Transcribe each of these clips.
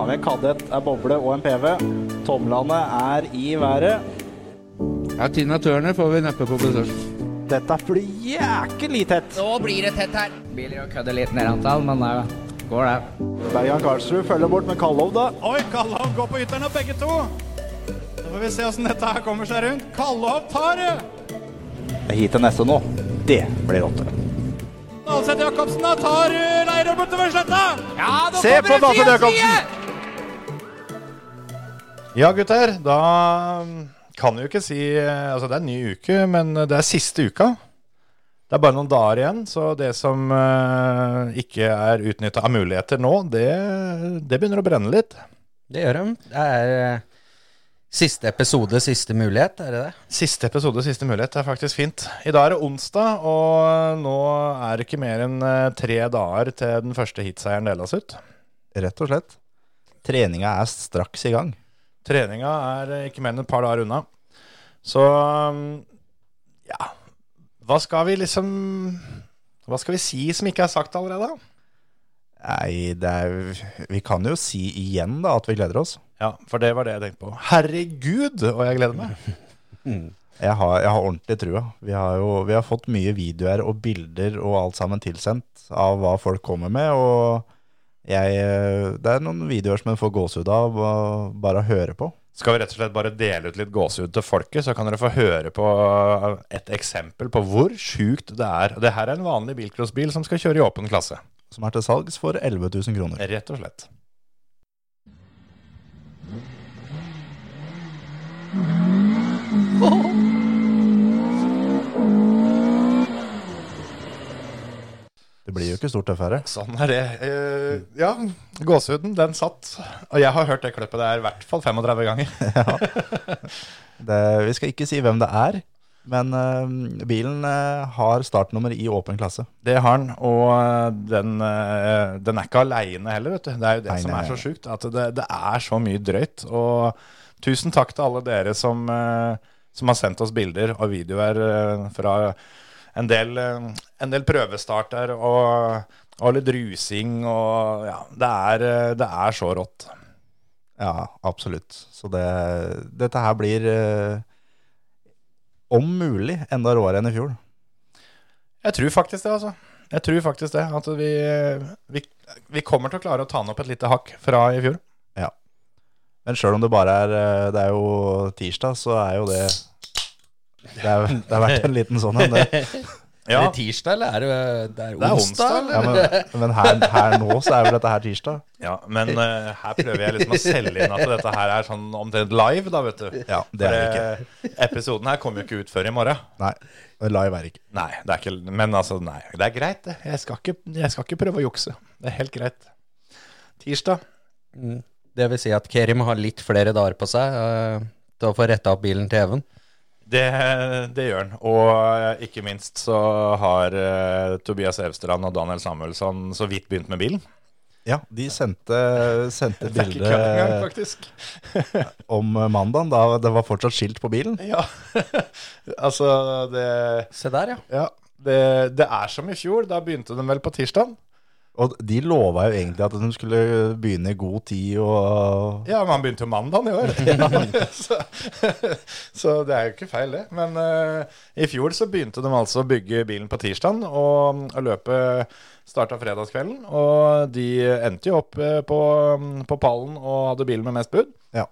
Har vi en kadett, en boble og en PV. Tomlene er i været. Ja, Tina Turner får vi neppe på besøk. Dette blir jæklig tett. Nå blir det tett her. Biler jo kødde litt ned antall, men det går det. Bergan Karlsrud følger bort med Kallov, da. Oi, Kallov går på ytteren av begge to. Da får vi se åssen dette her kommer seg rundt. Kallov tar det! Det er hit til neste nå. Det blir rått. Dalseth Jacobsen da tar uh, bortover sletta. Ja, Se på det Dalseth side, Jacobsen. Ja, gutter. Da kan vi jo ikke si Altså, det er en ny uke, men det er siste uka. Det er bare noen dager igjen, så det som eh, ikke er utnytta av muligheter nå, det, det begynner å brenne litt. Det gjør de. Det er eh, siste episode, siste mulighet, er det det? Siste episode, siste mulighet. Det er faktisk fint. I dag er det onsdag, og nå er det ikke mer enn eh, tre dager til den første hitseieren deles ut. Rett og slett. Treninga er straks i gang. Treninga er eh, ikke mer enn et par dager unna. Så um, ja Hva skal vi liksom Hva skal vi si som ikke er sagt allerede? Nei, er, vi kan jo si igjen da at vi gleder oss. Ja, for det var det jeg tenkte på. Herregud, og jeg gleder meg. Jeg har, jeg har ordentlig trua. Vi har jo vi har fått mye videoer og bilder og alt sammen tilsendt av hva folk kommer med. Og jeg, det er noen videoer som jeg får gåsehud av bare å høre på. Skal vi rett og slett bare dele ut litt gåsehud til folket, så kan dere få høre på et eksempel på hvor sjukt det er. Det her er en vanlig bilcrossbil som skal kjøre i åpen klasse. Som er til salgs for 11 000 kroner. Rett og slett. Det blir jo ikke stort tøffere. Sånn er det. Uh, ja, gåsehuden, den satt. Og jeg har hørt det klippet der i hvert fall 35 ganger. Det, vi skal ikke si hvem det er, men uh, bilen uh, har startnummer i åpen klasse. Det har den, og den, den er ikke aleine heller, vet du. Det er jo det Nei, som er så sjukt. At det, det er så mye drøyt. Og tusen takk til alle dere som, som har sendt oss bilder og videoer fra en del, en del prøvestarter og, og litt rusing og Ja, det er, eh, det er så rått. Ja, absolutt. Så det, dette her blir eh, om mulig enda råere enn i fjor. Jeg tror faktisk det, altså. Jeg tror faktisk det. At vi, vi, vi kommer til å klare å ta den opp et lite hakk fra i fjor. Ja. Men sjøl om det bare er eh, Det er jo tirsdag, så er jo det Det, er, det har vært en liten sånn en, det. Er det tirsdag, eller er det, det er Det er onsdag? onsdag, Ja, men men her, her nå så er vel dette her tirsdag. Ja, men uh, her prøver jeg liksom å selge inn at dette her er sånn omtrent live, da, vet du. Ja, det er det ikke. Eh, Episoden her kommer jo ikke ut før i morgen. Nei, live er det ikke. Nei, det er ikke Men altså, nei. Det er greit, det. Jeg skal ikke, jeg skal ikke prøve å jukse. Det er helt greit. Tirsdag. Mm. Det vil si at Kerim har litt flere dager på seg uh, til å få retta opp bilen til Even. Det, det gjør han. Og eh, ikke minst så har uh, Tobias Evstrand og Daniel Samuelsson så vidt begynt med bilen. Ja, de sendte, sendte bilde om mandagen, da det var fortsatt skilt på bilen. Ja. altså, det Se der, ja. Ja. Det, det er som i fjor. Da begynte de vel på tirsdag. Og de lova jo egentlig at de skulle begynne i god tid og Ja, men han begynte jo mandag i år. så, så det er jo ikke feil, det. Men uh, i fjor så begynte de altså å bygge bilen på tirsdag, og, og løpet starta fredagskvelden. Og de endte jo opp eh, på, på pallen og hadde bilen med mest bud. Ja.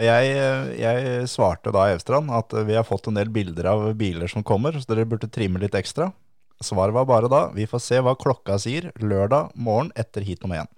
Jeg, jeg svarte da Evstrand at vi har fått en del bilder av biler som kommer, så dere burde trimme litt ekstra. Svaret var bare da vi får se hva klokka sier lørdag morgen etter heat nummer én.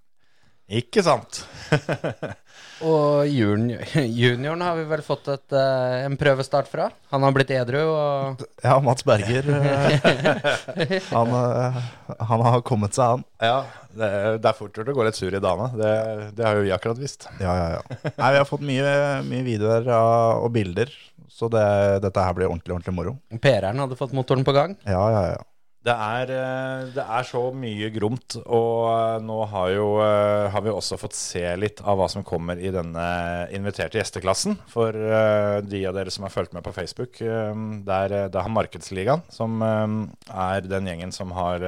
Ikke sant? Og junior, junioren har vi vel fått et, eh, en prøvestart fra. Han har blitt edru og Ja, Mats Berger. eh, han, eh, han har kommet seg an. Ja, det, er- det er fort gjort å gå litt sur i dame. Det, det har jo vi akkurat visst. Ja, ja, ja. Nei, vi har fått mye, mye videoer og bilder, så det, dette her blir ordentlig, ordentlig moro. PR-en hadde fått motoren på gang. Ja, ja, ja. Det er, eh, det er så mye gromt, og eh, nå har, jo, eh, har vi også fått se litt av hva som kommer i denne inviterte gjesteklassen. For de av dere som har fulgt med på Facebook, der, det er, det er han Markedsligaen som er den gjengen som har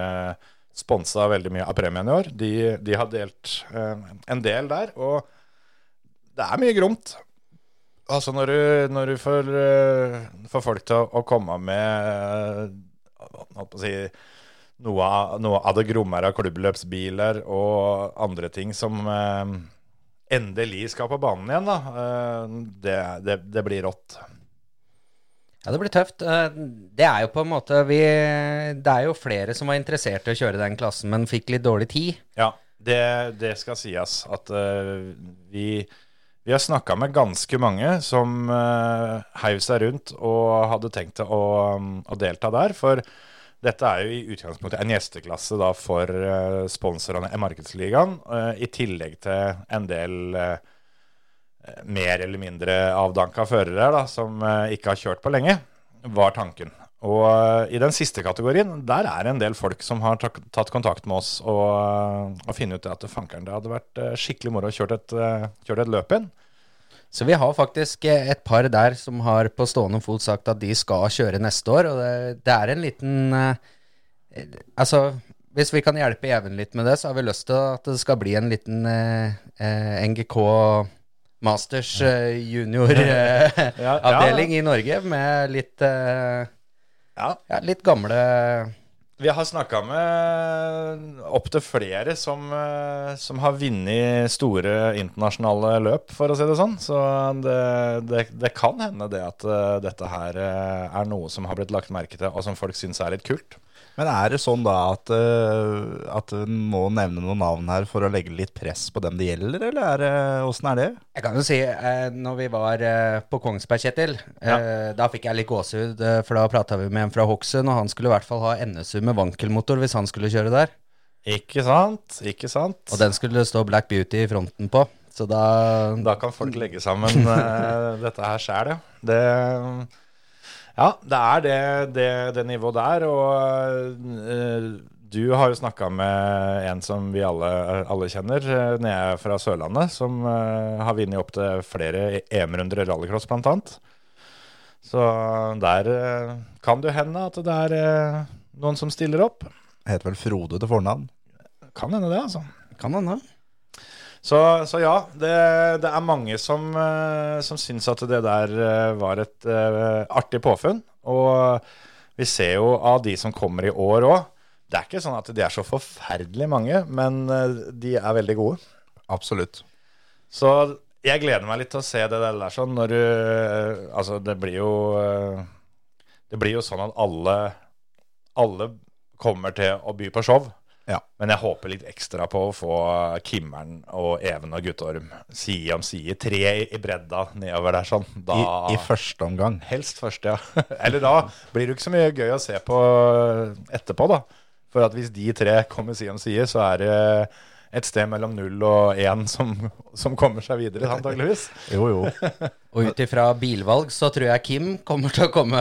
sponsa veldig mye av premien i år. De, de har delt en del der, og det er mye gromt. Altså når du, når du får, får folk til å, å komme med holdt på å si, noe, av- noe av det grommere av klubbløpsbiler og andre ting som eh, endelig skal på banen igjen, da. Eh, det, det, det blir rått. Ja, det blir tøft. Eh, Det er jo på en måte vi, Det er jo flere som var interessert i å kjøre den klassen, men fikk litt dårlig tid. Ja, det, det skal sies at uh, vi, vi har snakka med ganske mange som uh, heiv seg rundt og hadde tenkt å, å delta der. For dette er jo i utgangspunktet en gjesteklasse da for uh, sponsorene i Markedsligaen, Uh, i tillegg til en del uh, mer eller mindre avdanka førere da, som ikke har kjørt på lenge, var tanken. Og eh, i den siste kategorien, der er det en del folk som har tatt kontakt med oss og, eh, og funnet ut at fankeren, det hadde vært eh, skikkelig moro å kjøre et, eh, kjøre et løp inn. Så vi har faktisk eh, et par der som har på stående fot sagt at de skal kjøre neste år. Og det, det er en liten eh, eh, Altså, hvis vi kan hjelpe Even litt med det, så har vi lyst til at det skal bli en liten eh, eh, NGK Masters eh, junior-avdeling Ja, ja. i Norge med litt eh, Ja. ja, litt gamle Vi har snakka med opptil flere som, eh, som har vunnet store internasjonale løp, for å si det sånn. Så det, det, det kan hende det at eh, dette her eh, er noe som har blitt lagt merke til, og som folk syns er litt kult. Men er det sånn da at, at en må nevne noen navn her for å legge litt press på dem det gjelder, eller er åssen er det? Jeg kan jo si, når vi var på Kongsberg, Kjetil, ja. da fikk jeg litt gåsehud, eh, for da prata vi med en fra Hokksund, og han skulle i hvert fall ha NSU med vankelmotor hvis han skulle kjøre der. Ikke sant? Ikke sant? Og den skulle stå Black Beauty i fronten på. Så da Da kan folk legge sammen uh, dette her sjæl, ja. Det, ja, det er det, det, det nivået der. Og uh, du har jo snakka med en som vi alle, alle kjenner, eh, nede fra Sørlandet, som har vunnet opptil flere EM-runder i rallycross, blant annet. Så der kan det hende at det er noen som stiller opp. Heter vel Frode til fornavn. Kan hende det, altså. kan hende. Så, så ja, det, det er mange som, eh, som syns at det der eh, var et uh, artig påfunn. Og vi ser jo av de som kommer i år òg. Det er ikke sånn at de er så forferdelig mange, men de er veldig gode. Absolutt. Så jeg gleder meg litt til å se det der sånn når du Altså, det blir jo Det blir jo sånn at alle Alle kommer til å by på show. Ja. Men jeg håper litt ekstra på å få Kimmeren og Even og Guttorm side om side. Tre i bredda nedover der sånn. Da, I, I første omgang. Helst først, ja. Eller da blir det ikke så mye gøy å se på etterpå, da. For at hvis de tre kommer side om side, så er det et sted mellom null og én som, som kommer seg videre, antakeligvis. Jo, jo. Og ut ifra bilvalg så tror jeg Kim kommer til å komme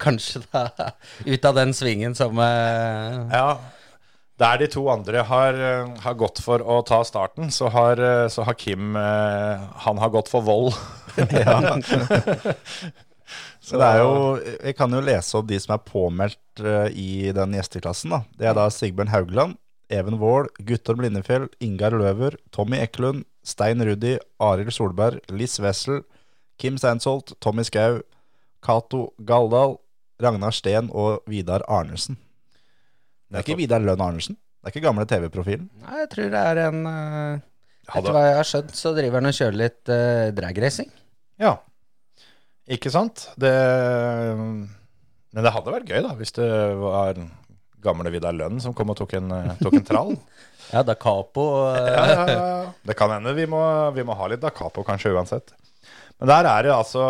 kanskje da ut av den svingen som uh... Ja. Der de to andre har, har gått for å ta starten, så har, så har Kim eh, Han har gått for vold. Så det er jo, jeg kan jo lese opp de som er påmeldt eh, i den gjesteklassen. da. Det er da Sigbjørn Haugland, Even Wold, Guttorm Lindefjell, Ingar Løver, Tommy Eklund, Stein Rudi, Arild Solberg, Liss Wessel, Kim Steinsholt, Tommy Skau, Cato Galdal, Ragnar Steen og Vidar Arnesen. Det er ikke Vidar Lønn Arnesen. Det er ikke gamle TV-profilen. Nei, jeg tror det er en uh, Etter hva jeg har skjønt, så driver han og kjører litt uh, dragracing. Ja. Ikke sant? Det Men det hadde vært gøy, da, hvis det var gamle Vidar Lønn som kom og tok en, eh, tok en trall. Ja, da Capo eh, Ja, ja, ja, ja. Det kan hende vi må, vi må ha litt da capo kanskje uansett. Men der er det altså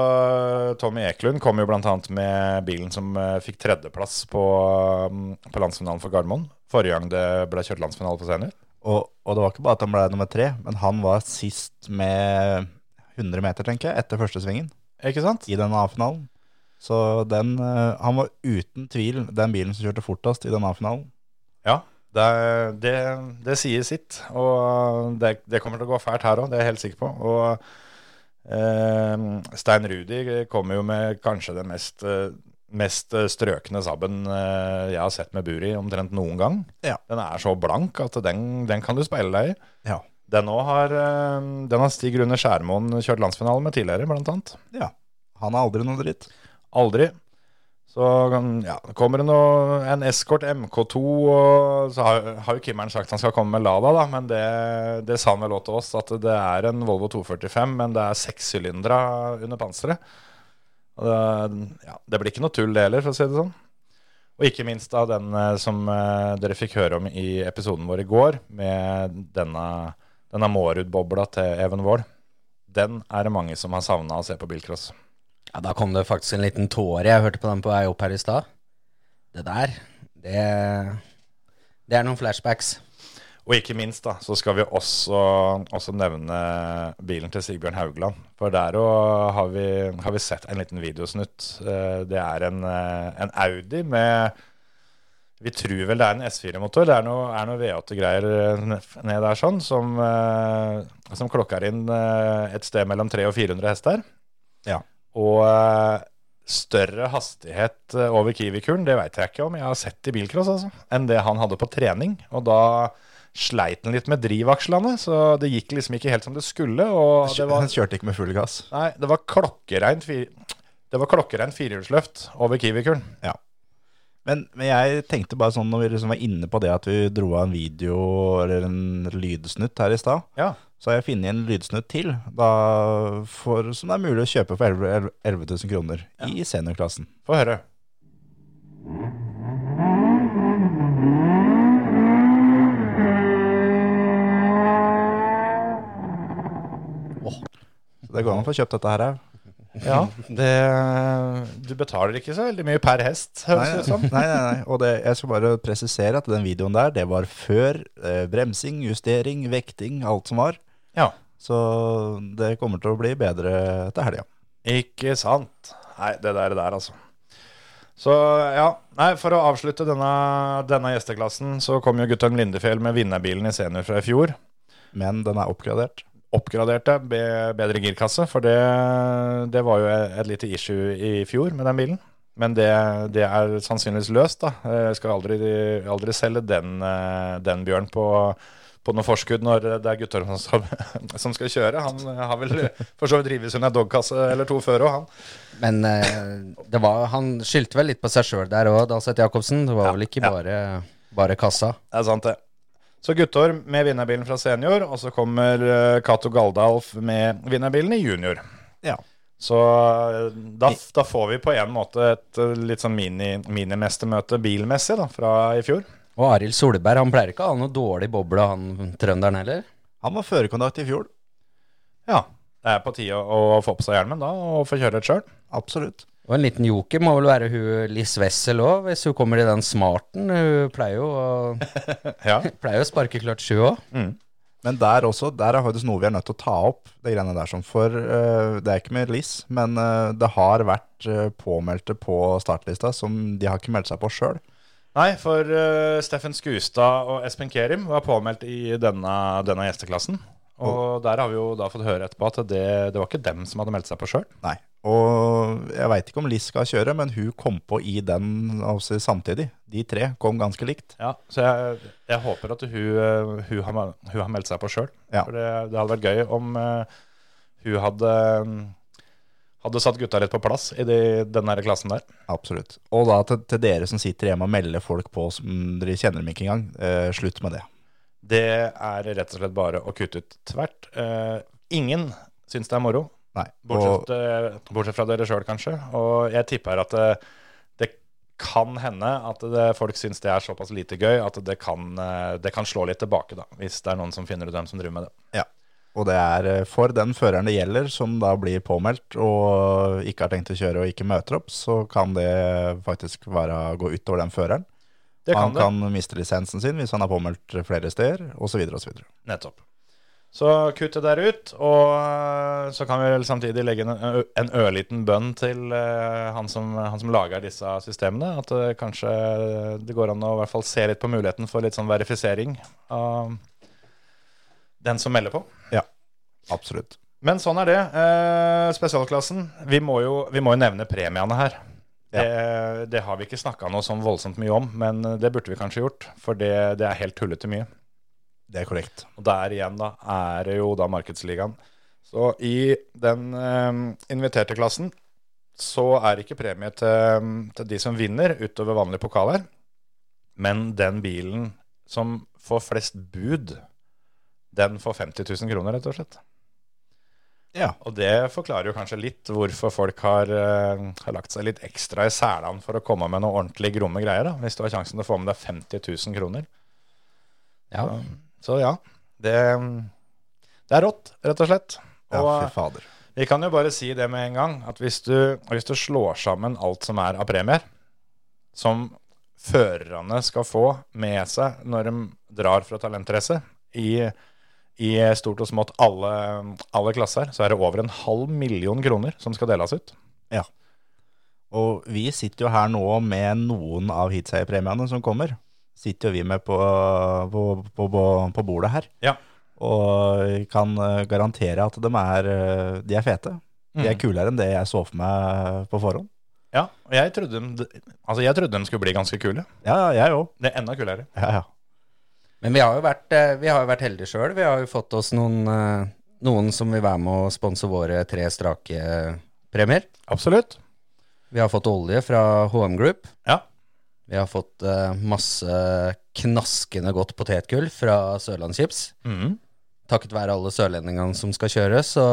Tommy Eklund kom jo bl.a. med bilen som eh, fikk tredjeplass på, mm, på landsfinalen for Gardermoen. Forrige gang det ble kjørt landsfinale på senior. Og, og det var ikke bare at han ble nummer tre, men han var sist med 100 meter, tenker jeg, etter første svingen Ikke sant? i den A-finalen. Så den, eh, han var uten tvil den bilen som kjørte fortest i den A-finalen. Ja, det, det, det sier sitt. Og det, det kommer til å gå fælt her òg, det er jeg helt sikker på. Og eh, Stein Rudi kommer jo med kanskje den mest, eh, mest eh, strøkne Saben eh, jeg har sett med bur i omtrent noen gang. Ja. Den er så blank at den, den kan du speile deg i. Ja. Den, har, den har Stig Rune Skjærmoen kjørt landsfinale med tidligere, blant annet. ja. Han er aldri noe dritt. Aldri. Så ja, kommer det noe, en Escort MK2, og så har, har jo Kimmeren sagt han skal komme med Lada, da, men det, det sa han vel også til oss, at det er en Volvo 245, men det er sekssylindere under panseret. Det, ja, det blir ikke noe tull det heller, for å si det sånn. Og ikke minst da den eh, som eh, dere fikk høre om i episoden vår i går, med denne, denne Mårud-bobla til Even Wold. Den er det mange som har savna å se på bilcross. Ja, da kom det faktisk en liten tåre. Jeg hørte på den på vei opp her i stad. Det der, det Det er noen flashbacks. Og ikke minst da, så skal vi også, også nevne bilen til Sigbjørn Haugland. For der òg har, vi- har vi sett en liten videosnutt. Eh, Det er en, eh, en Audi med Vi tror vel det er en S4-motor. Det er noe, er noe V8-greier ned der sånn, som, eh, som klokker inn eh, et sted mellom 300 og 400 hester. Ja. Og eh, større hastighet eh, over Kiwi-kuren, det veit jeg ikke om jeg har sett i bilcross, altså, enn det han hadde på trening. Og da sleit han litt med drivakslene, så det gikk liksom ikke helt som det skulle. Og det var, Han kjørte ikke med full gass. nei, det var klokkereint det var klokkereint firehjulsløft over Kiwi-kuren. Men, men jeg tenkte bare sånn når vi liksom var inne på det at vi dro av en video eller en lydsnutt her i stad, Ja. så har jeg funnet en lydsnutt til for, som det er mulig å kjøpe for 11, 11 000 kroner i seniorklassen. Få høre. Så det går an å få kjøpt dette her òg. Ja, det, du betaler ikke så veldig mye per hest, høres det ut som. nei, nei, nei. Og det, jeg skal bare presisere at den videoen der, det var før eh, bremsing, justering, vekting, alt som var. Ja. Så det kommer til å bli bedre til helga. Ikke sant. Nei, det der, der altså. Så ja, nei, for å avslutte denne, denne gjesteklassen, så kom jo Guttorm Lindefjell med vinnerbilen i senior fra i fjor. Men den er oppgradert. Oppgraderte, bedre girkasse, for det, det var jo et lite issue i fjor med den bilen. Men det, det er sannsynligvis løst, da. Jeg skal aldri, aldri selge den, eh, den Bjørn på, på noe forskudd når det er gutter som som skal kjøre. Han har vel for så vidt drivet seg en dogkasse eller to før òg, han. Men eh, det var, han skyldte vel litt på seg sjøl der òg, Dalseth Jacobsen. Det var Ja, vel ikke ja. bare kassa. Det er sant, det. Så Guttorm med vinnerbilen fra senior, og så kommer eh, Cato Galdalf med vinnerbilen i junior. Ja. Så eh, da, da får vi på en måte et eh, litt sånn mini, minimestermøte bilmessig da, fra i fjor. Og Arild Solberg han pleier ikke å ha noe dårlig boble, han trønderen heller. Han var førerkontakt i fjor. Ja, det er på tide å få på seg hjelmen da, og få kjøre et sjøl. Absolutt. Og en liten joker må vel være hun Liss Wessel òg, hvis hun kommer i den smarten. Hun pleier jo å, Ja. pleier jo å sparke kløtsj, hun òg. Men der også, der er faktisk noe vi er nødt til å ta opp, det greiene der. For uh, det er ikke med Liss, men uh, det har vært uh, påmeldte på startlista som de har ikke meldt seg på sjøl. Nei, for Steffen Skustad og Espen Kerim var påmeldt i denne, denne gjesteklassen. Og der har vi jo da fått høre etterpå at det, det var ikke dem som hadde meldt seg på sjøl. Nei. Og jeg veit ikke om Liss skal kjøre, men hun kom på i den altså, samtidig. De tre kom ganske likt. Ja, så jeg, jeg håper at hun, eh, hun, har, hun har meldt seg på sjøl. Ja. For det, det hadde vært gøy om uh, hun hadde, hadde satt gutta litt på plass i de, den klassen der. Absolutt. Og da til, til dere som sitter hjemme og melder folk på som dere kjenner dem ikke engang, Uh, slutt med det. Det er rett og slett bare å kutte ut tvert. Uh, ingen syns det er moro, Nei. bortsett, eh, bortsett fra dere sjøl, kanskje. Og jeg tipper at det, det kan hende at det, folk syns det er såpass lite gøy at det kan, eh, det kan slå litt tilbake, da, hvis det er noen som finner ut hvem som driver med det. Ja. Og det er eh, for den føreren det gjelder, som da blir påmeldt og ikke har tenkt å kjøre og ikke møter opp, så kan det faktisk være gå utover den føreren. Det kan han kan miste lisensen sin hvis han er påmeldt flere steder, osv. osv. Nettopp. Så kutt det der ut, og eh, så kan vi vel samtidig legge en, en ørliten bønn til eh, han, som, han som lager disse systemene. At det kanskje det går an å i hvert fall se litt på muligheten for litt sånn verifisering av den som melder på. Ja, Absolutt. Men sånn er det. Eh, spesialklassen. Vi må, jo, vi må jo nevne premiene her. Det, det har vi ikke snakka noe sånn voldsomt mye om, men det burde vi kanskje gjort. For det, det er helt tullete mye. Det er korrekt. Og der igjen da er det jo da markedsligaen. Så i den eh, inviterte klassen så er det ikke premie til, til de som vinner utover vanlige pokaler, men den bilen som får flest bud, den får 50 000 kroner, rett og slett. Ja. Og det forklarer jo kanskje litt hvorfor folk har, eh, har lagt seg litt ekstra i selene for å komme med noe ordentlig gromme greier, da, hvis du har sjansen til å få med deg 50 000 kroner. Ja. Så ja, det, det er rått, rett og slett. Ja, Og fy fader. vi kan jo bare si det med en gang, at hvis du, hvis du slår sammen alt som er av premier, som førerne skal få med seg når de drar fra talentrace, i, i stort og smått alle, alle klasser, så er det over en halv million kroner som skal deles ut. Ja. Og vi sitter jo her nå med noen av heatseierpremiene som kommer. Sitter jo vi med på, på, på, på, på bordet her. Ja. Og kan eh, garantere at de er, eh, de er fete. De er Mm. kulere enn det jeg så for meg på forhånd. Ja, og jeg trodde, de, altså jeg trodde de skulle bli ganske kule. Ja, ja, jeg òg. Det er enda kulere. Ja, ja. Men vi har jo vært, eh, vi har jo vært heldige sjøl. Vi har jo fått oss noen, noen som vil være med å sponse våre tre strake premier. Absolutt. Vi har fått olje fra HM Group. Ja. Vi har fått eh, masse knaskende godt potetgull fra Sørlandschips. Mm. Takket være alle sørlendingene som skal kjøre, så,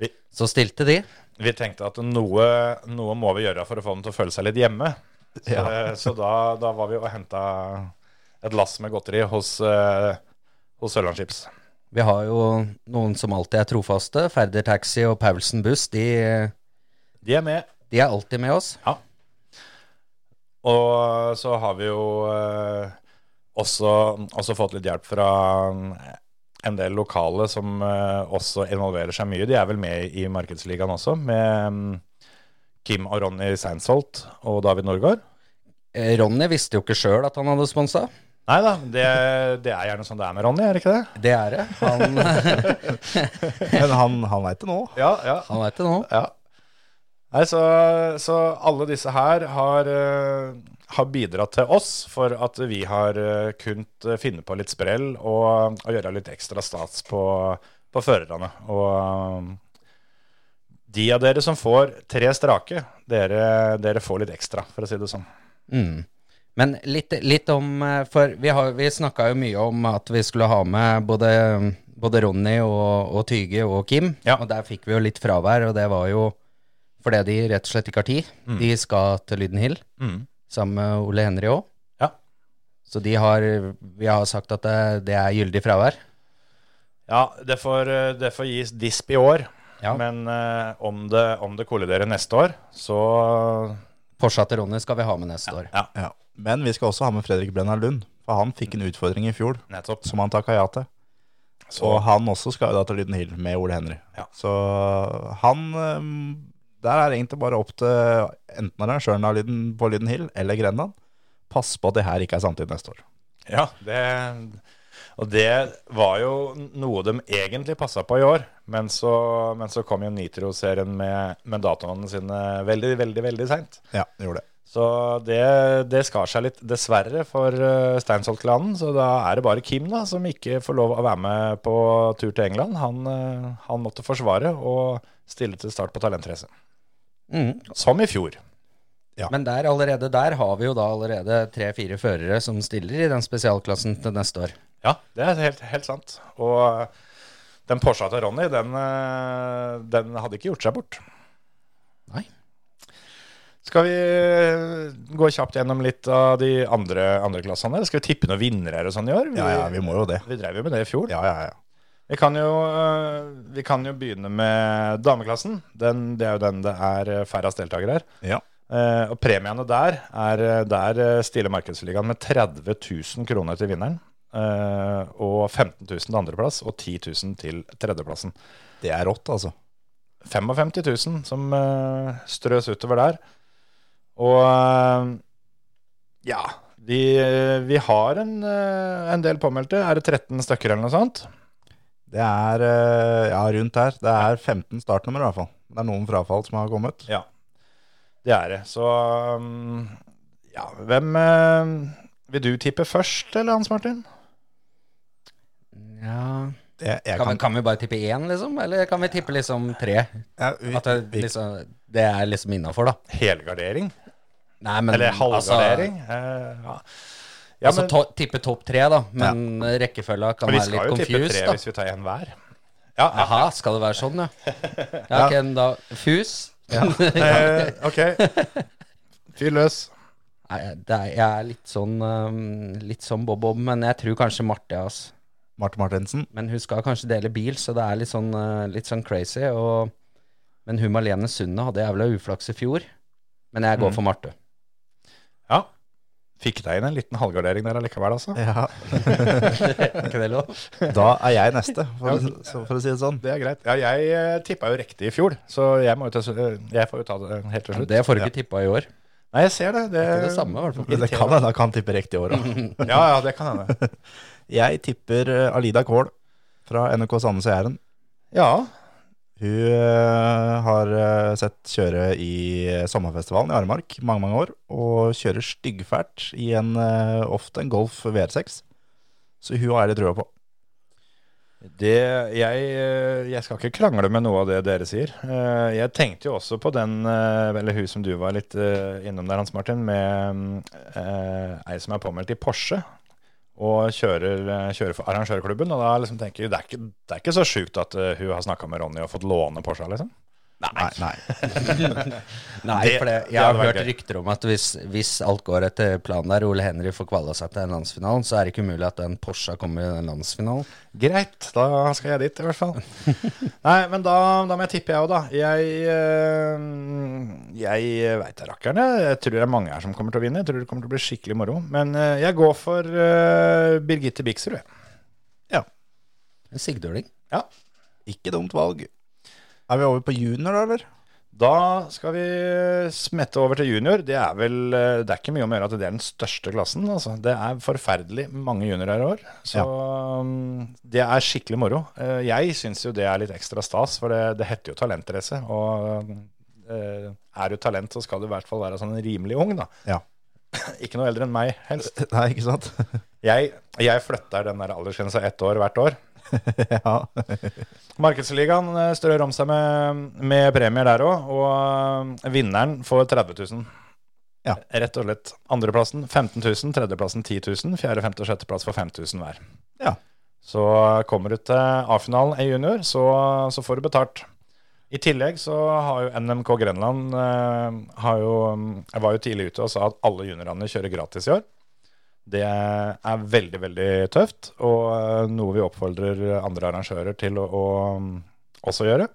Vi- så stilte de. Vi tenkte at noe, noe må vi gjøre for å få dem til å føle seg litt hjemme. Så, Ja. så da, da var vi og henta et lass med godteri hos, uh, hos Sørlandschips. Vi har jo noen som alltid er trofaste. Færder Taxi og Paulsen Buss. De, De er med. de er alltid med oss. Og så har vi jo eh, også, også fått litt hjelp fra eh, en del lokale som eh, også involverer seg mye. De er vel med i Markedsligaen også, med mm, Kim og Ronny Seinsholt og David Norgård. Ronny visste jo ikke sjøl at han hadde sponsa. Nei da, det, det er gjerne sånn det er med Ronny, er det ikke det? Det er det. Han, Men han, han veit det nå. Ja, ja. han veit det nå. Ja. Nei, så, så alle disse her har, uh, har bidratt til oss for at vi har uh, kunnet finne på litt sprell og, og gjøre litt ekstra stats på, på førerne. Og eh, de av dere som får tre strake, dere, dere får litt ekstra, for å si det sånn. Mm. Men litt, litt om eh, For vi, har- vi snakka jo mye om at vi skulle ha med både, både Ronny og, og Tyge og Kim. Ja. Og der fikk vi jo litt fravær, og det var jo fordi de rett og slett ikke har tid. De skal til Lyden Hill Mm. sammen med Ole Henry òg. Ja. Så de har, vi har sagt at det, det er gyldig fravær. Ja, det får, eh, det får gis disp i år, Ja. men uh, om, det, om det kolliderer neste år, så Porsche til Ronny skal vi ha med neste år. Ja. Men vi skal også ha med Fredrik Brenna Lund. For han fikk en utfordring i fjor nettopp. som han takka ja til. Så, Og han også skal jo da til Lyden Hill med Ole Henry. Ja. Så han øhm, Der er det egentlig bare opp til enten arrangøren av Lyden, på Lyden Hill eller Grenland. Pass på at det her ikke er samtidig neste år. Ja, det, og det var jo noe de egentlig passa på i år. Men så, men så kom jo Nitro-serien med, med datoene sine veldig, veldig veldig seint. Ja, de gjorde det. Så det, det skar seg litt, dessverre, for uh, Steinsholt-klanen. Så da er det bare Kim da, som ikke får lov å være med på tur til England. Han, eh, han måtte forsvare og stille til start på talentrace. Mm. Som i fjor. Ja. Men der, allerede der har vi jo da allerede tre-fire førere som stiller i den spesialklassen til neste år. Ja, det er helt, helt sant. Og den Porscha til Ronny, den, eh, den hadde ikke gjort seg bort. Nei. Skal vi gå kjapt gjennom litt av de andre, andre klassene? Skal vi tippe noen vinnere og sånn i år? Vi, Ja, ja, vi må jo det. vi drev jo med det i fjor. Ja, ja, ja. Vi, kan jo, eh, vi kan jo begynne med dameklassen. Den, det er jo den det er færrest deltakere her. Ja. Eh, og premiene der er Der eh, stiller Markedsligaen med 30 000 kroner til vinneren. eh, og 15 000 til andreplass og 10 000 til tredjeplassen. Det er rått, altså. 55 000 som eh, strøs utover der. Og eh, ja vi, vi har en, eh, en del påmeldte. Er det 13 stykker eller noe sånt? Det er øh, ja, rundt her. Det er 15 startnummer i hvert fall. Det er noen frafall som har kommet. Ja. Det er det. Så um, ja, hvem eh, Vil du tippe først, eller Hans Martin? Ja Jeg, jeg kan, vi, kan, kan vi bare tippe én, liksom? Eller kan vi tippe liksom tre? ja, vi, At det, vi, liksom, det er liksom innafor, da. Helgardering? Nei, men Eller halvgardering? Altså, Eh, ja. Ja, altså men, to, tippe topp tre, da. Men rekkefølga kan være litt men vi skal jo tippe tre da. hvis vi tar en hver. Ja, ja. Aha, skal det være sånn, ja? Ja, ok, da Fus? Eh, ok. Fyr løs. Nei, er, jeg er litt sånn um, Litt sånn Bob-Bob, men jeg tror kanskje Marte, altså. Marte Martinsen. Men hun skal kanskje dele bil, så det er litt sånn, uh, litt sånn crazy. Og, men hun Malene Sunde hadde jævla uflaks i fjor. Men jeg går Mm. for Marte. Ja. Fikk deg inn en liten halvgardering der allikevel, altså. Ja, ikke det lov? da er jeg neste, for, å- for å si det sånn. Det er greit. Ja, jeg uh, tippa jo riktig i fjor, så jeg, må jo ta, eh, jeg får jo ta det helt til slutt. Det får du ikke tippa i år. Nei, jeg ser det. Det, er Ikke det samme, i hvert fall. Det kan hende jeg kan tippe riktig i år òg. Ja, ja, det kan hende. Jeg tipper eh, Alida Kåhl fra NRK Sandnes og Jæren. Ja. Hun eh, har eh, sett kjøre i sommerfestivalen i Aremark mange mange år, og kjører styggfælt i en, eh, ofte en Golf VR6. Så hun har jeg litt trua på. Det, jeg, eh, jeg skal ikke krangle med noe av det dere sier. Eh, Jeg tenkte jo også på den, eh, eller hun som du var litt eh, innom der, Hans Martin, med eh, ei som er påmeldt i Porsche. Og kjører, eh, kjører for arrangørklubben. Og da liksom tenker jeg det er ikke, det er ikke så sjukt at eh, hun har snakka med Ronny og fått låne Porscha, liksom. Nei, nei. Nei, for det, jeg har hørt rykter om at hvis, hvis alt går etter planen der, Ole Henry får kvala seg til en landsfinalen, så er det ikke umulig at den Porscha kommer i den landsfinalen. Greit, da skal jeg dit i hvert fall. Nei, men da, da må jeg tippe, jeg òg, da. Jeg, eh, jeg veit da rakkeren. jeg. Jeg tror det er mange her som kommer til å vinne. Jeg tror det kommer til å bli skikkelig moro. Men eh, jeg går for eh, Birgitte Bixrud. jeg. En sigdøling. Ja. Ikke dumt valg. Er vi over på junior, da, eller? Da skal vi smette over til junior. Det er vel eh, Det er ikke mye om å gjøre at det er den største klassen. Altså. Det er forferdelig mange juniorer i år. Så ja. det er skikkelig moro. Eh, Jeg syns jo det er litt ekstra stas, for det, det heter jo talentrace. Og eh, er du talent, så skal du i hvert fall være sånn rimelig ung, da. Ja. ikke noe eldre enn meg, helst. Nei, ikke sant? Jeg, jeg flytter den der aldersgrensa ett år hvert år. ja. Markedsligaen eh, strør om seg med, med premier der òg, og eh, vinneren får 30 000. Ja. Rett og slett. Andreplassen 15 000, tredjeplassen 10 000, fjerde, femte og sjetteplass får 5000 hver. Ja. Så kommer du til A-finalen i junior, så, så får du betalt. I tillegg så har jo NMK Grenland eh, har jo, Jeg var jo tidlig ute og sa at alle juniorene kjører gratis i år. Det er veldig, veldig tøft, og eh, noe vi oppfordrer andre arrangører til å, å um, også gjøre.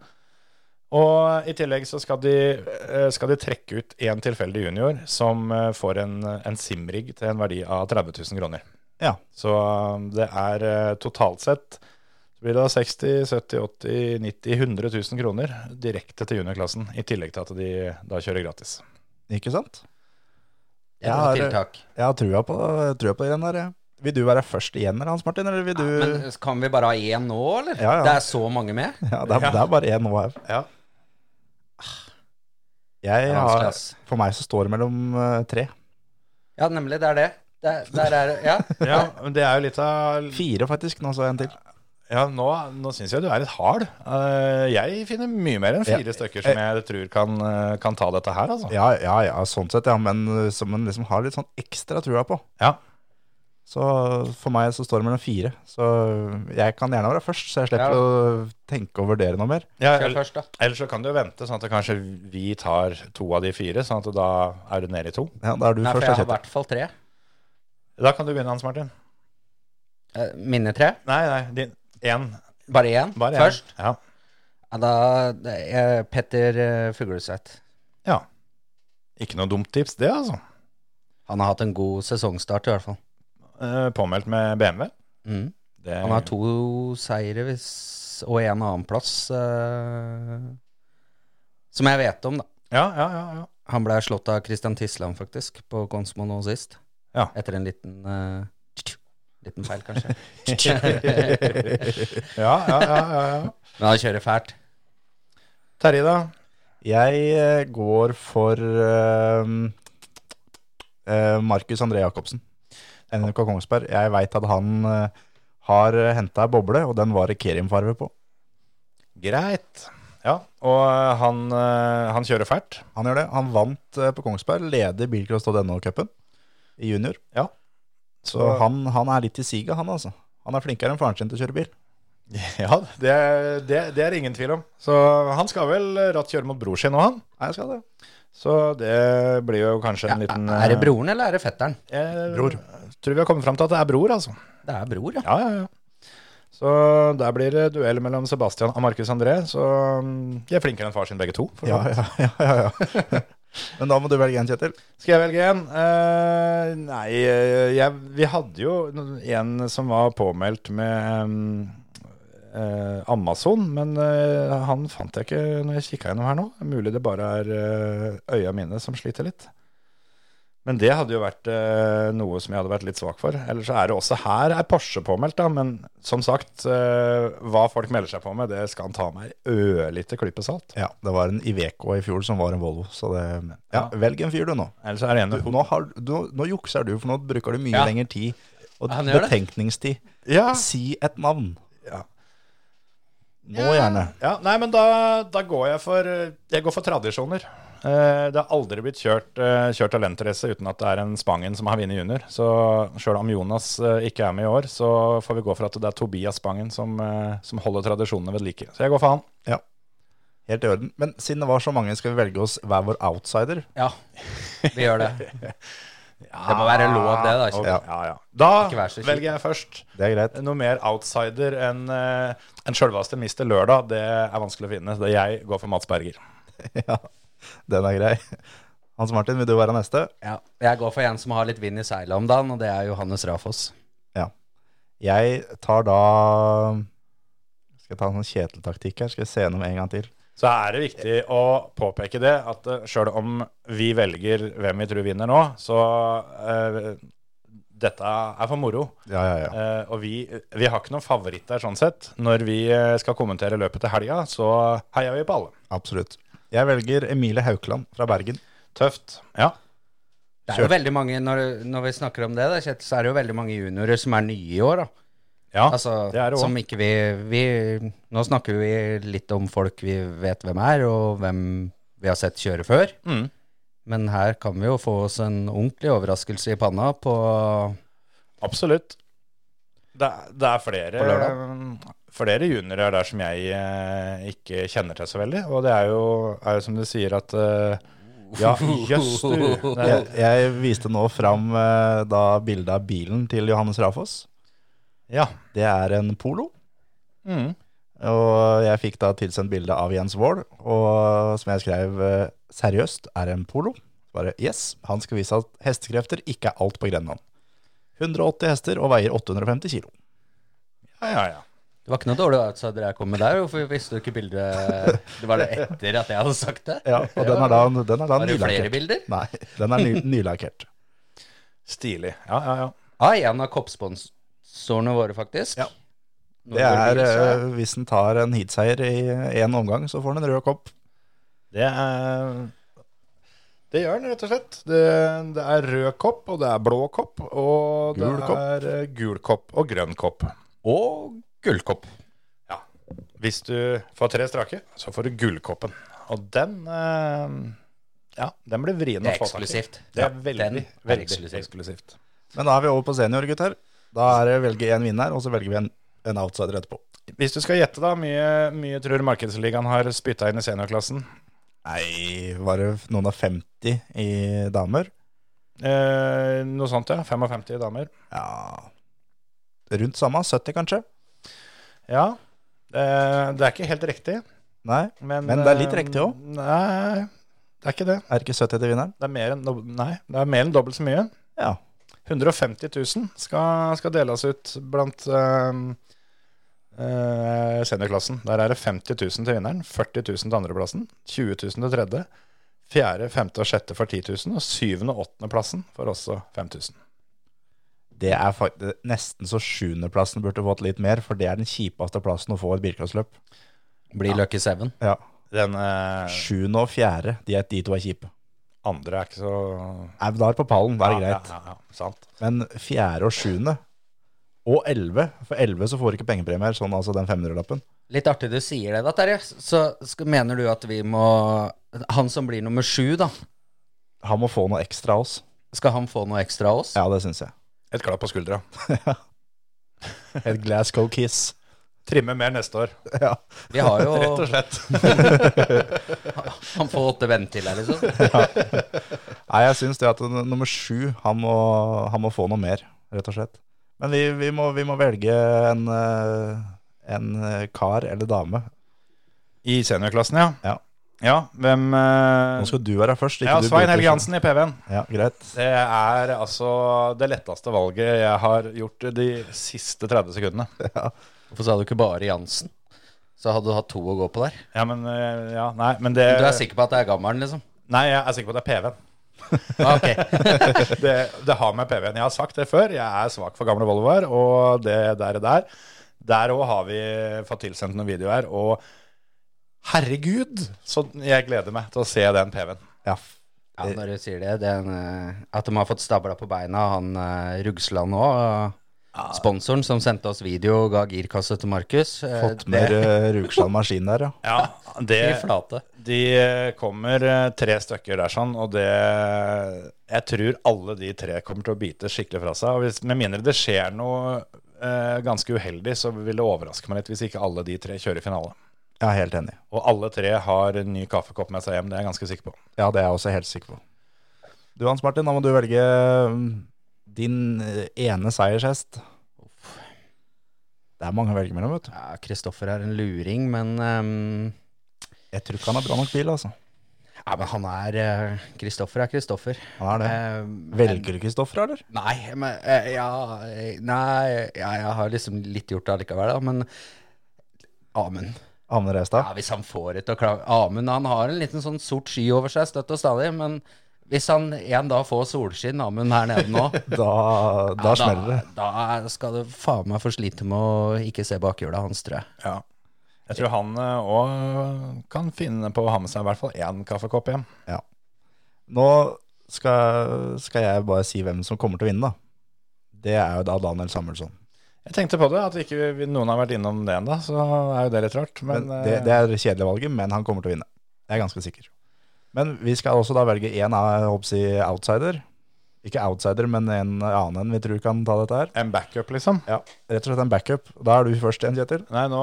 Og i tillegg så skal de, eh, skal de trekke ut én tilfeldig junior som eh, får en, en simrig til en verdi av 30 000 kroner. Ja. Så um, det er eh, totalt sett så blir det 60 70 80 90 100 000 kroner direkte til juniorklassen, i tillegg til at de da kjører gratis. Ikke sant? Jeg har- tiltak. Jeg har trua på, trua på den der, jeg. Vil du være først igjen, eller, Hans Martin? Eller vil du Men kan vi bare ha én nå, eller? Ja, ja. Det er så mange med. Ja, det er, det er bare én nå her. Ja. Jeg har, for meg så står det mellom eh, tre. Ja, nemlig. Det er det. Der, der er det. Ja. ja, men det er jo litt av Fire, faktisk. Nå så jeg en til. Ja, nå, nå syns jeg du er litt hard. Eh, jeg finner mye mer enn fire stykker som jeg tror kan, eh, kan ta dette her, altså. Ja, ja, ja, sånn sett, ja. Men eh, som en liksom har litt sånn ekstra trua på. Ja. Så for meg så står det mellom fire. Så jeg kan gjerne være først, så jeg slipper Ja. å tenke og vurdere noe mer. Ja, eller, eller, først, så kan du jo vente, sånn at kanskje vi tar to av de fire. Sånn at da er du nede i to. Ja, Da er du Nei, for jeg har i hvert fall tre. Da kan du begynne, Hans Martin. Eh, Mine tre. Nei, nei, din én. Bare én Bare én. først. Ja. Ja, da det er Petter uh, Fugleseth. ja. Ikke noe dumt tips, det, altså. Han har hatt en god sesongstart, i hvert fall. Eh, påmeldt med BMW. Mm. Det, Han har to seire hvis, og en annenplass eh, som jeg vet om, da. Ja, ja, ja. ja. Han ble slått av Christian Tisland, faktisk, på Konsmo nå sist. Ja. Etter en liten eh, Liten feil, kanskje. ja, ja, ja, ja, ja. Men han kjører fælt. Terje, da? Jeg eh, går for uh, uh, Markus André Jacobsen. NRK Kongsberg. Jeg veit at han uh, har henta ei boble, og den var det Kerim-farve på. Greit. Ja, og eh, han, eh, han kjører fælt. Han gjør det. Han vant eh, på Kongsberg, leder bilcross.no-cupen i junior. Ja. Så han, han er litt i siget, han altså. Han er flinkere enn faren sin til å kjøre bil. Ja, det, det, det er ingen tvil om. Så han skal vel ratt kjøre mot bror sin nå, han. Nei, jeg skal det. Så det blir jo kanskje en liten Er det broren, eller er det fetteren? Jeg Bror. Tror vi har kommet fram til at det er bror, altså. Det er bror, ja. Ja, ja, ja. Så der blir det duell mellom Sebastian og Markus André. Så mm, de er flinkere enn far sin, begge to. for så Ja, vidt. ja, ja, ja, ja. Men da må du velge en, Kjetil. Skal jeg velge en? Uh, nei, eh, jeg, vi hadde jo en som var påmeldt med um, uh, Amazon, men uh, han fant jeg ikke når jeg kikka gjennom her nå. Mulig det bare er øya mine som sliter litt. Men det hadde jo vært eh, noe som jeg hadde vært litt svak for. Ellers så er det også her er Porsche påmeldt, da. Men som sagt, eh, hva folk melder seg på med, det skal han ta med ei ørlite klype salt. Ja, det var en Iveco i fjor som var en Volvo, så det Ja, Ja. velg en fyr du nå. Ellers er det en Du, nå, har, du, nå jukser du, for nå bruker du mye Ja. lengre tid. Og betenkningstid. Ja. Si et navn. Ja. Nå gjerne. Ja, nei, men da, da går jeg for Jeg går for tradisjoner. Eh, Det har aldri blitt kjørt, eh, kjørt talentrace uten at det er en Spangen som har vunnet junior. Så sjøl om Jonas eh, ikke er med i år, så får vi gå for at det er Tobias Spangen som, som holder tradisjonene ved like. Så jeg går for han. Helt i orden. Men siden det var så mange, skal vi velge oss hver vår outsider? Ja, vi gjør det. Det må være lov, det, da. ikke, ja, ja, ja. Da velger jeg først. Det er greit. Noe mer outsider enn en sjølveste Mister Lørdag, det er vanskelig å finne. Så jeg går for Mats Berger. ja, den er grei. Hans Martin, vil du være neste? Ja. Jeg går for en som har litt vind i seilet om dagen, og det er Johannes Rafoss. Ja. Jeg tar da Skal jeg ta en sånn Kjetil-taktikk her? Skal jeg se gjennom en gang til? Så er det viktig å påpeke det at uh, sjøl om vi velger hvem vi tror vinner nå, så uh, dette er for moro. Ja, ja, ja. Uh, og vi, vi har ikke noen favoritter sånn sett. Når vi eh, skal kommentere løpet til helga, så heier vi på alle. Absolutt. Jeg velger Emilie Haukeland fra Bergen. Tøft. Ja. Det er jo veldig mange, når, når vi snakker om det, da, Kjetil, så er det jo veldig mange juniorer som er nye i år. da. ja Altså, det er det som ikke vi, vi Nå snakker vi litt om folk vi vet hvem er, og hvem vi har sett kjøre før. Mm. Men her kan vi jo få oss en ordentlig overraskelse i panna på Absolutt. Det, det er flere? Flere juniorer der som jeg eh, ikke kjenner til så veldig. Og det er jo, er jo som du sier at eh, Ja, jøss, du. Det Jeg, er, jeg viste nå fram eh, da bildet av bilen til Johannes Rafoss. ja. Det er en Polo. Mm. Og jeg fikk da tilsendt bilde av Jens Wold, og som jeg skrev eh, seriøst, er en Polo. Bare yes, han skal vise at hestekrefter ikke er alt på Grenland. 180 hester og veier 850 kilo. Ja, ja, ja. Det var ikke noe dårlig outsider jeg kom med der, hvorfor visste du ikke bildet Det var det etter at jeg hadde sagt det? Ja, og den er da, den er da Var det flere bilder? Nei, den er ny, nylakkert. Stilig. Ja, ja, ja. Ah, en av koppsponsorene våre, faktisk. Ja. Det er, uh, hvis en tar en heatseier i én omgang, så får han en rød kopp. Det er Det gjør den, rett og slett. Det, det er rød kopp, og det er blå kopp, og det Gul kopp. er eh, gul kopp og grønn kopp. Og gullkopp. Ja. Hvis du får tre strake, så får du gullkoppen. Og den eh, Ja, den blir vrien å få tak i. Det er veldig, den er veldig eksklusivt. eksklusivt. Men da er vi over på senior, gutter. Da er det velge en vinner, og så velger vi en, en outsider etterpå. Hvis du skal gjette, da, mye, mye tror Markedsligaen har spytta inn i seniorklassen? Nei, var det noen av 50 i damer? Eh, noe sånt, ja. 55 i damer. Ja Rundt samme. 70, kanskje? Ja. Eh, det er ikke helt riktig. Nei. Men, Men det er litt eh, riktig også. Nei, det er ikke det. Er det ikke 70 til vinneren? Det er mer enn, nei, det er mer enn dobbelt så mye. Ja. 150 000 skal, skal deles ut blant øh, øh, seniorklassen. Der er det 50 000 til vinneren, 40 000 til andreplassen, 20 000 til tredje, fjerde, femte og sjette for 10 000, og syvende og åttendeplassen for også 5000. Det er faktisk nesten så sjuendeplassen burde fått litt mer, for det er den kjipeste plassen å få et bilcrossløp. Blir Lucky Seven. Ja. Den eh, Sjuende og fjerde, de, er, de to er kjipe. andre er ikke så Nei, Da er det på pallen, da er det Ja, greit. Ja, ja, ja, sant. Men fjerde og sjuende, og elleve For elleve så får du ikke pengepremier, sånn altså den 500-lappen. Litt artig du sier det, da, Terje. Så skal, mener du at vi må Han som blir nummer sju, da. Han må få noe ekstra av oss. Skal han få noe ekstra av oss? Ja, det syns jeg. Et klapp på skuldra. Et Glasgow kiss. Trimme mer neste år, Ja. Vi har jo rett og slett. Han får åtte venn til her, liksom. Nei, jeg syns det at nummer sju, han må, han må få noe mer, rett og slett. Men vi, vi, må, vi må velge en, eh, en eh, kar eller dame. I seniorklassen, ja. Ja. Ja, hvem eh, Nå skal du være først. Ikke Ja, Svein Helge. Hansen i PV-en. Ja, greit. Det er altså det letteste valget jeg har gjort de siste 30 sekundene. Hvorfor sa du ikke bare Jansen? Så hadde du hatt to å gå på der. Ja, men eh, Ja, nei, men det Du er sikker på at det er gammelen, liksom? Nei, jeg er sikker på at det er PV-en. Ah, ok. Det, det har med PV-en. Jeg har sagt det før. Jeg er svak for gamle Volvoer, og det der og der. Der òg har vi fått tilsendt noen videoer, og herregud, så jeg gleder meg til å se den PV-en. Ja. Ja, når du sier det, den, eh, At de har fått stabla på beina, han uh, Rugsland òg. Sponsoren som sendte oss video og ga girkasse til Markus. eh, Fått med Rugsland maskin der, ja. Ja, det. De eh, kommer eh, tre stykker der sånn, og det Jeg tror alle de tre kommer til å bite skikkelig fra seg. Og hvis, med mindre det skjer noe eh, ganske uheldig, så vil det overraske meg litt hvis ikke alle de tre kjører finale. Jeg er helt enig. Og alle tre har en ny kaffekopp med seg hjem, det er jeg ganske sikker på. Ja, det er jeg også helt sikker på. Du Hans Martin, da må du velge mm, din eh, ene seiershest. Det er mange å velge mellom, vet du. Ja, Kristoffer er en luring, men um... Jeg tror ikke han har bra nok bil, altså. Ja, men han er eh, Kristoffer er Kristoffer. Han er det. Uh, Velger du Kristoffer, eller? Nei, men uh, ja, eh, Nei, ja, jeg har liksom litt gjort det allikevel, da, men Amund. Amund Restad? Ja, hvis han får det til å klare Amund han har en liten sånn sort sky over seg støtt og stadig, men hvis han en dag får solskinn, Amund her nede nå Da, da smeller det. Da, da skal du faen meg få slite med å ikke se bakhjula hans, tror jeg. Ja. Jeg tror han òg kan finne på å ha med seg i hvert fall én kaffekopp hjem. Nå skal, skal jeg bare si hvem som kommer til å vinne, da. Det er jo da Daniel Samuelsson. Jeg tenkte på det, at ikke noen har vært innom det ennå, så er jo det litt rart. Men, Men det, det er det kjedelige valget, men han kommer til å vinne. Jeg er ganske sikker. Men vi skal også da velge én outsider. Ikke outsider, men en annen enn vi tror kan ta dette her. en backup, liksom. Ja, Rett og slett en backup. Da er du først igjen, Kjetil. Nei, nå,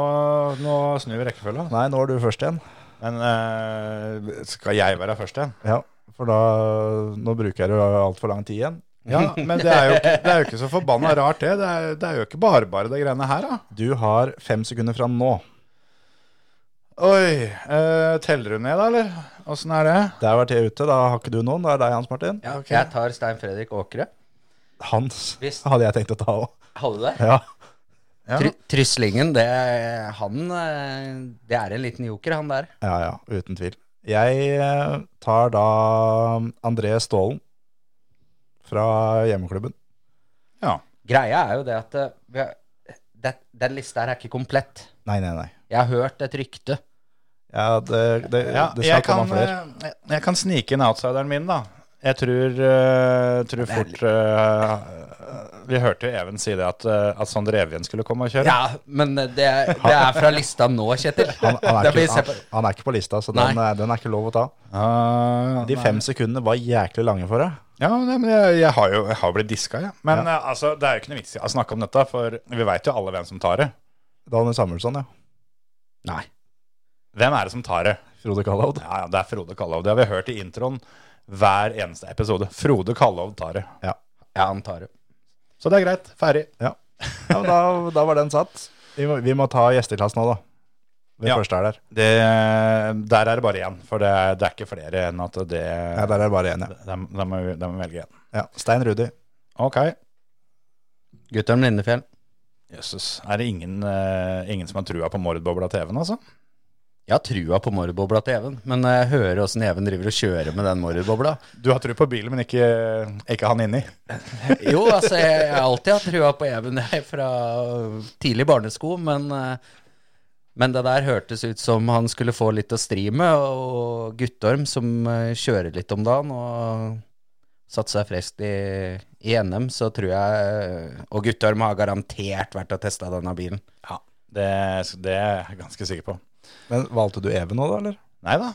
nå snur vi rekkefølga. Nei, nå er du først igjen. Men øh, skal jeg være først igjen? Ja, for da Nå bruker du altfor lang tid igjen. Ja, men det er jo ikke, det er jo ikke så forbanna rart, det. Det er, det er jo ikke bare bare, det greiene her, da. Du har fem sekunder fra nå. Oi. eh, teller du ned, da, eller? Åssen er det? Der var Thea ute. Da har ikke du noen. Da er det deg, Hans Martin. Ja, Jeg tar Stein Fredrik Åkre. Hans Hvis- hadde jeg tenkt å ta òg. Hadde du det? Ja. Ja. Try Tryslingen, det, han, eh, det er en liten joker, han der. ja, ja, uten tvil. Jeg eh, tar da André Stålen fra hjemmeklubben. Ja. Greia er jo det at eh, vi har, det, den lista her er ikke komplett. Nei, nei, nei. Jeg har hørt et rykte. Ja, det, det, Ja, det skal jeg, komme flere. eh, jeg kan snike inn outsideren min, da. Jeg tror, uh, tror fort uh, Vi hørte jo Even si det at, uh, at Sander Evjen skulle komme og kjøre. Ja, men det, det er fra lista nå, Kjetil. Han, han, er ikke, på- han, han er ikke på lista, så den, er- den er ikke lov å ta. Ah, De nei. fem sekundene var jæklig lange for deg. Ja, nei, men jeg, jeg har jo jeg har blitt diska, jeg. Men ja. altså, det er jo ikke noe vits i å snakke om dette, for vi veit jo alle hvem som tar det. Daniel Samuelsson, ja. Nei. Hvem er det som tar det? Frode Kalhovd. Ja, ja, Det er Frode Kalhovd. Det har vi hørt i introen hver eneste episode. Frode Kallov tar det. Ja, han tar det. Så det er greit. Ferdig. Ja, men da, da var den satt. Vi må, vi må ta gjesteklass nå, da. Det Ja. første er der. Det, der er det bare én, for det er, det er ikke flere enn at det Ja, der er det bare én, ja. Da må vi må velge én. ja. Stein Rudi. Ok. Guttorm Lindefjell. Jøsses. Er det ingen, uh, ingen som har trua på Mordbobla TV-en, altså? Jeg har trua på morbobla til Even, men jeg hører åssen Even driver og kjører med den morbobla Du har trua på bilen, men ikke, ikke han inni? Jo, altså, jeg, jeg har alltid hatt trua på Even jeg, fra tidlig barnesko, men eh, Men det der hørtes ut som han skulle få litt å stri med, og Guttorm som eh, kjører litt om dagen og satte seg frest i, i NM, så tror jeg Og Guttorm har garantert vært og testa denne bilen. Ja, det, det er jeg ganske sikker på. Men valgte du Even nå, da, eller? Nei da.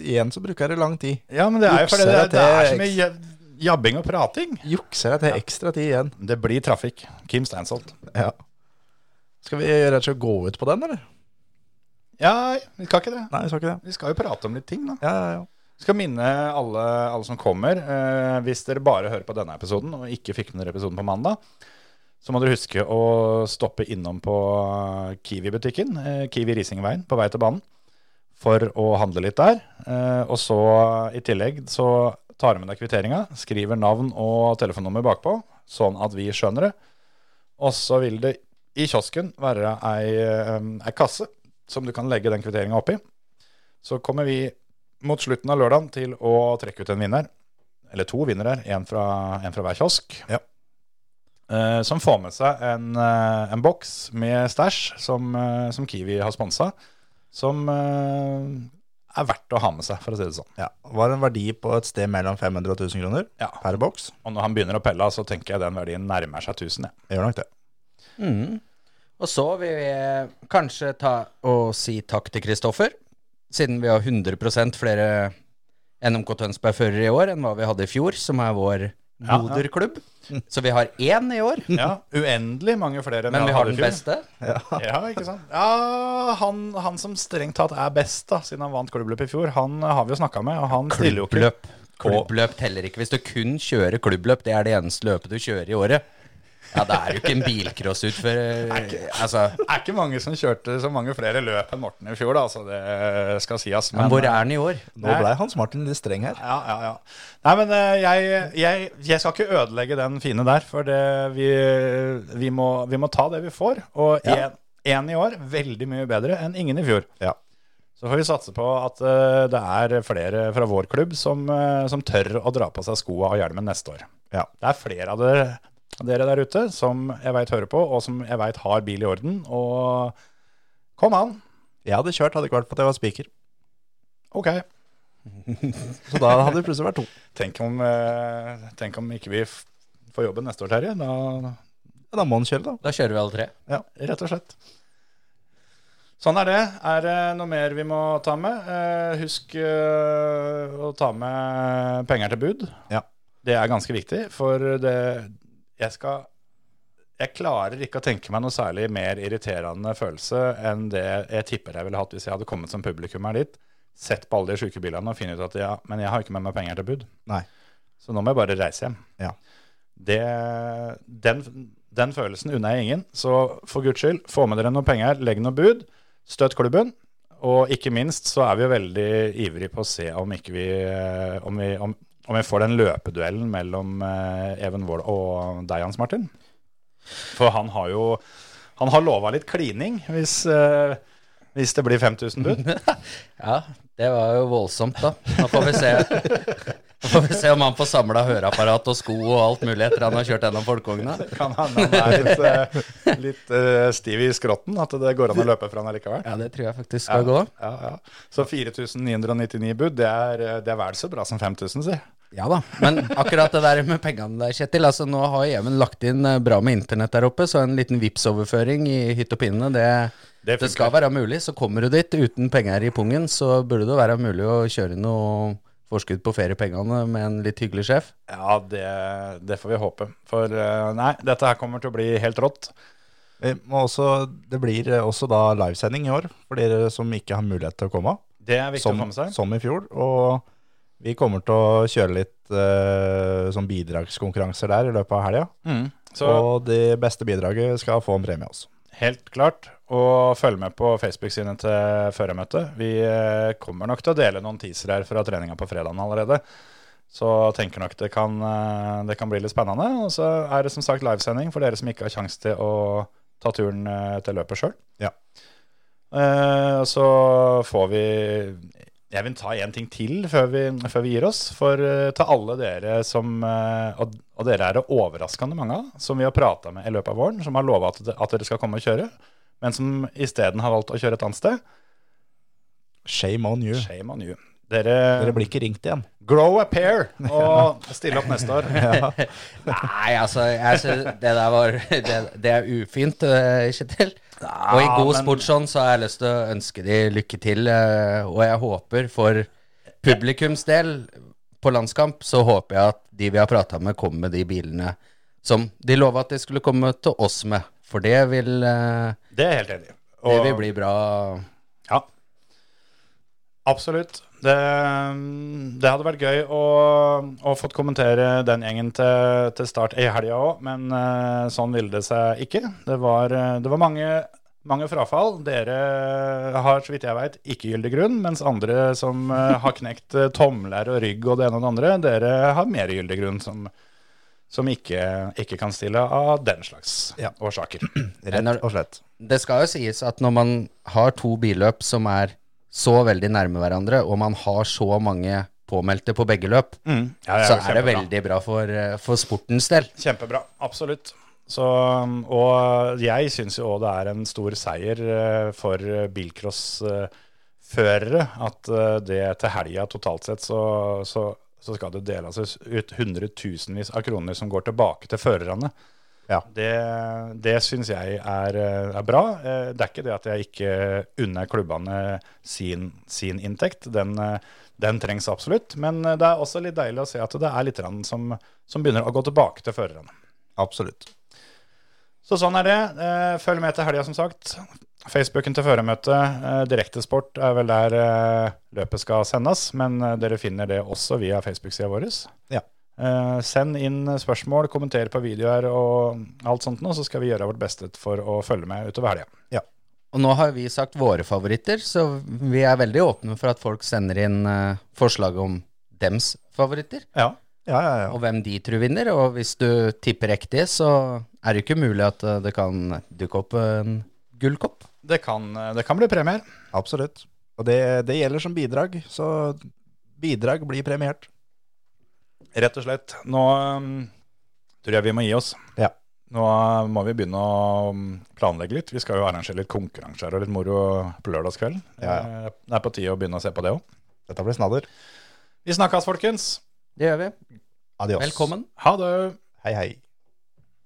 Igjen så bruker jeg det lang tid. Ja, men det er jo fordi det, det er så mye jabbing og prating. Jukser jeg til ekstra tid igjen. Det blir trafikk. Kim Stansholt. Ja. Skal vi rett og slett gå ut på den, eller? Ja, vi skal ikke det. Nei, vi skal ikke det. Vi skal jo prate om litt ting, da. Ja, ja, ja. Skal minne alle, alle som kommer, eh, hvis dere bare hører på denne episoden og ikke fikk med dere episoden på mandag, så må dere huske å stoppe innom på Kiwi-butikken, eh, Kiwi Risingveien, på vei til banen, for å handle litt der. Eh, og så i tillegg så tar du med deg kvitteringa, skriver navn og telefonnummer bakpå, sånn at vi skjønner det. Og så vil det i kiosken være ei, eh, ei kasse som du kan legge den kvitteringa oppi. Så kommer vi mot slutten av lørdagen til å trekke ut en vinner. Eller to vinnere, én fra, en fra hver kiosk. Ja. Eh, som får med seg en, uh, en boks med stæsj som, uh, som Kiwi har sponsa. Som er verdt å ha med seg, for å si det sånn. ja. Var en verdi på et sted mellom 500 og 1000 kroner Ja. per boks. Og når han begynner å pelle, så tenker jeg den verdien nærmer seg 1000. Ja. Jeg gjør nok det. Mm. Og så vil vi kanskje ta og si takk til Kristoffer, siden vi har 100% flere NMK Tønsberg-førere i år enn hva vi hadde i fjor, som er vår. Moderklubb. Så vi har én i år, Ja, uendelig mange flere enn men vi har den beste. Ja, ikke sant? Ja, han, han som strengt tatt er best, da, siden han vant klubbløp i fjor, han har vi jo snakka med, og han stiller jo ikke Klubbløp. Klubbløp teller ikke hvis du kun kjører klubbløp. Det er det eneste løpet du kjører i året. Ja, det er jo ikke en bilcrossutfører. Altså, Det er ikke mange som kjørte så mange flere løp enn Morten i fjor, da, så det skal sies. men hvor er han i år? Nå blei Hans Martin litt streng her. Ja, ja, ja. Nei, men eh, jeg, jeg, jeg skal ikke ødelegge den fine der, for det, vi, vi, må, vi må ta det vi får. Og Ja. én i år, veldig mye bedre enn ingen i fjor. Ja. Så får vi satse på at uh, det er flere fra vår klubb som, uh, som tør å dra på seg skoa og hjelmen neste år. Ja. Det er flere av dere, dere der ute som jeg veit hører på, og som jeg veit har bil i orden. Og kom an. Jeg hadde kjørt, hadde ikke vært på at jeg var spiker. Ok. Så da hadde det plutselig vært to. Tenk om, eh, tenk om ikke vi f- får jobben neste år, Terje. Da, Ja, da må han kjøre, da. Da kjører vi alle tre. ja, rett og slett. Sånn er det. Er det noe mer vi må ta med? Eh, husk eh, å ta med penger til bud. Ja. Det er ganske viktig, for det Jeg skal Jeg klarer ikke å tenke meg noe særlig mer irriterende følelse enn det jeg tipper jeg ville hatt hvis jeg hadde kommet som publikum her dit, sett på alle de sjuke bilene og funnet ut at ja, men jeg har ikke med meg penger til bud. Nei. Så nå må jeg bare reise hjem. Ja. Det, den, den følelsen unner jeg ingen. Så for guds skyld, få med dere noen penger, legg noe bud, støtt klubben. Og ikke minst så er vi jo veldig ivrige på å se om ikke vi eh, om vi, om, om vi får den løpeduellen mellom eh, Even Wold og deg, Hans Martin. For han har jo Han har lova litt klining hvis, eh, hvis det blir 5000 bud. Ja, det var jo voldsomt, da. Nå får vi se. Får vi se om han får samla høreapparat og sko og alt mulig etter han har kjørt gjennom folkevogna. Kan hende han er litt, eh, litt stiv i skrotten, at det går an å løpe fra han allikevel. Ja, det tror jeg faktisk skal gå. Ja, ja. Så 4999 bud, det er, det er vel så bra som 5000, si. Ja da. Men akkurat det der med pengene der, Kjetil. Altså, nå har Even lagt inn eh, bra med internett der oppe, så en liten Vipps-overføring i hytt og pinne, det, Det det skal være mulig. Så kommer du dit uten penger i pungen, så burde det være mulig å kjøre noe forskudd på feriepengene med en litt hyggelig sjef. Ja, det, det får vi håpe. For eh, nei, dette her kommer til å bli helt rått. Også, det blir også da livesending i år, for dere som ikke har mulighet til å komme. Det er viktig Som, å få med seg. som i fjor. Og vi kommer til å kjøre litt uh, sånn bidragskonkurranser der i løpet av helga. Mm. Og det beste bidraget skal få en premie også. helt klart. Og følg med på Facebook-sidene til førermøtet. Vi eh, kommer nok til å dele noen teaser her fra treninga på fredagen allerede. Så tenker nok det kan, eh, det kan bli litt spennende. Og så er det som sagt livesending for dere som ikke har sjanse til å ta turen til løpet sjøl. Ja. Eh, så får vi Jeg vil ta én ting til før vi, før vi gir oss. For uh, til alle dere som uh, og, og dere er det overraskende mange av, som vi har prata med i løpet av våren, som har lova at, at dere skal komme og kjøre. men som isteden har valgt å kjøre et annet sted. Shame on you. Shame on you. Dere, Dere blir ikke ringt igjen. grow a pair og stille opp neste år. Nei, altså, jeg synes det der var Det, det er ufint, eh, Kjetil. Og i god men- sportsånd så har jeg lyst til å ønske de lykke til, eh, og jeg håper for publikums del på landskamp, så håper jeg at de vi har prata med, kommer med de bilene som de lova at de skulle komme til oss med. For det vil, eh, Det er helt enig Og... det vil bli bra. Ja. Absolutt. Det, det hadde vært gøy å, å fått kommentere den gjengen til, til start i helga òg, men eh, sånn ville det seg ikke. Det var, eh, det var mange, mange frafall. Dere har, så vidt jeg veit, ikke gyldig grunn, mens andre som eh, har knekt tomler og rygg og det ene og det andre, dere har mer gyldig grunn, som, som ikke, ikke kan stille av den slags Ja. årsaker. Rett og slett. Det skal jo sies at når man har to billøp som er så veldig nærme hverandre, og man har så mange påmeldte på begge løp, Mm. Ja, så er er det veldig bra for, eh, for sportens del. Kjempebra, absolutt. Så, og jeg syns jo òg det er en stor seier eh, for bilcrossførere at eh, det til helga totalt sett så, så, så skal det deles ut hundretusenvis av kroner som går tilbake til førerne. Ja. Det, det syns jeg er, eh, er bra. Eh, Det er ikke det at jeg ikke unner klubbene sin, sin inntekt. Den, eh, den trengs absolutt. Men det er også litt deilig å se at det er litt som, som begynner å gå tilbake til førerne. Absolutt. Så sånn er det. Følg med til helga, som sagt. Facebooken til førermøtet. Direktesport er vel der løpet skal sendes, men dere finner det også via Facebook-sida vår. Ja. Eh, Send inn spørsmål, kommenter på videoer og alt sånt nå, så skal vi gjøre vårt beste for å følge med utover helga. Og nå har vi sagt våre favoritter, så vi er veldig åpne for at folk sender inn eh, forslag om dems favoritter, Ja. Ja, ja, ja. og hvem de tror vinner. Og hvis du tipper riktig, så er det ikke umulig at eh, det kan dukke opp en gullkopp. Det kan, det kan bli premier. Absolutt. Og det, det gjelder som bidrag, så bidrag blir premiert. Rett og slett. Nå um, tror jeg vi må gi oss. Ja. Nå uh, må vi begynne å um, planlegge litt. Vi skal jo arrangere litt konkurranser og litt moro på lørdagskvelden. Ja, ja. Det er på tide å begynne å se på det òg. Dette blir snadder. Vi snakkes, folkens. Det gjør vi. Adios. Velkommen. Ha det. Hei, hei.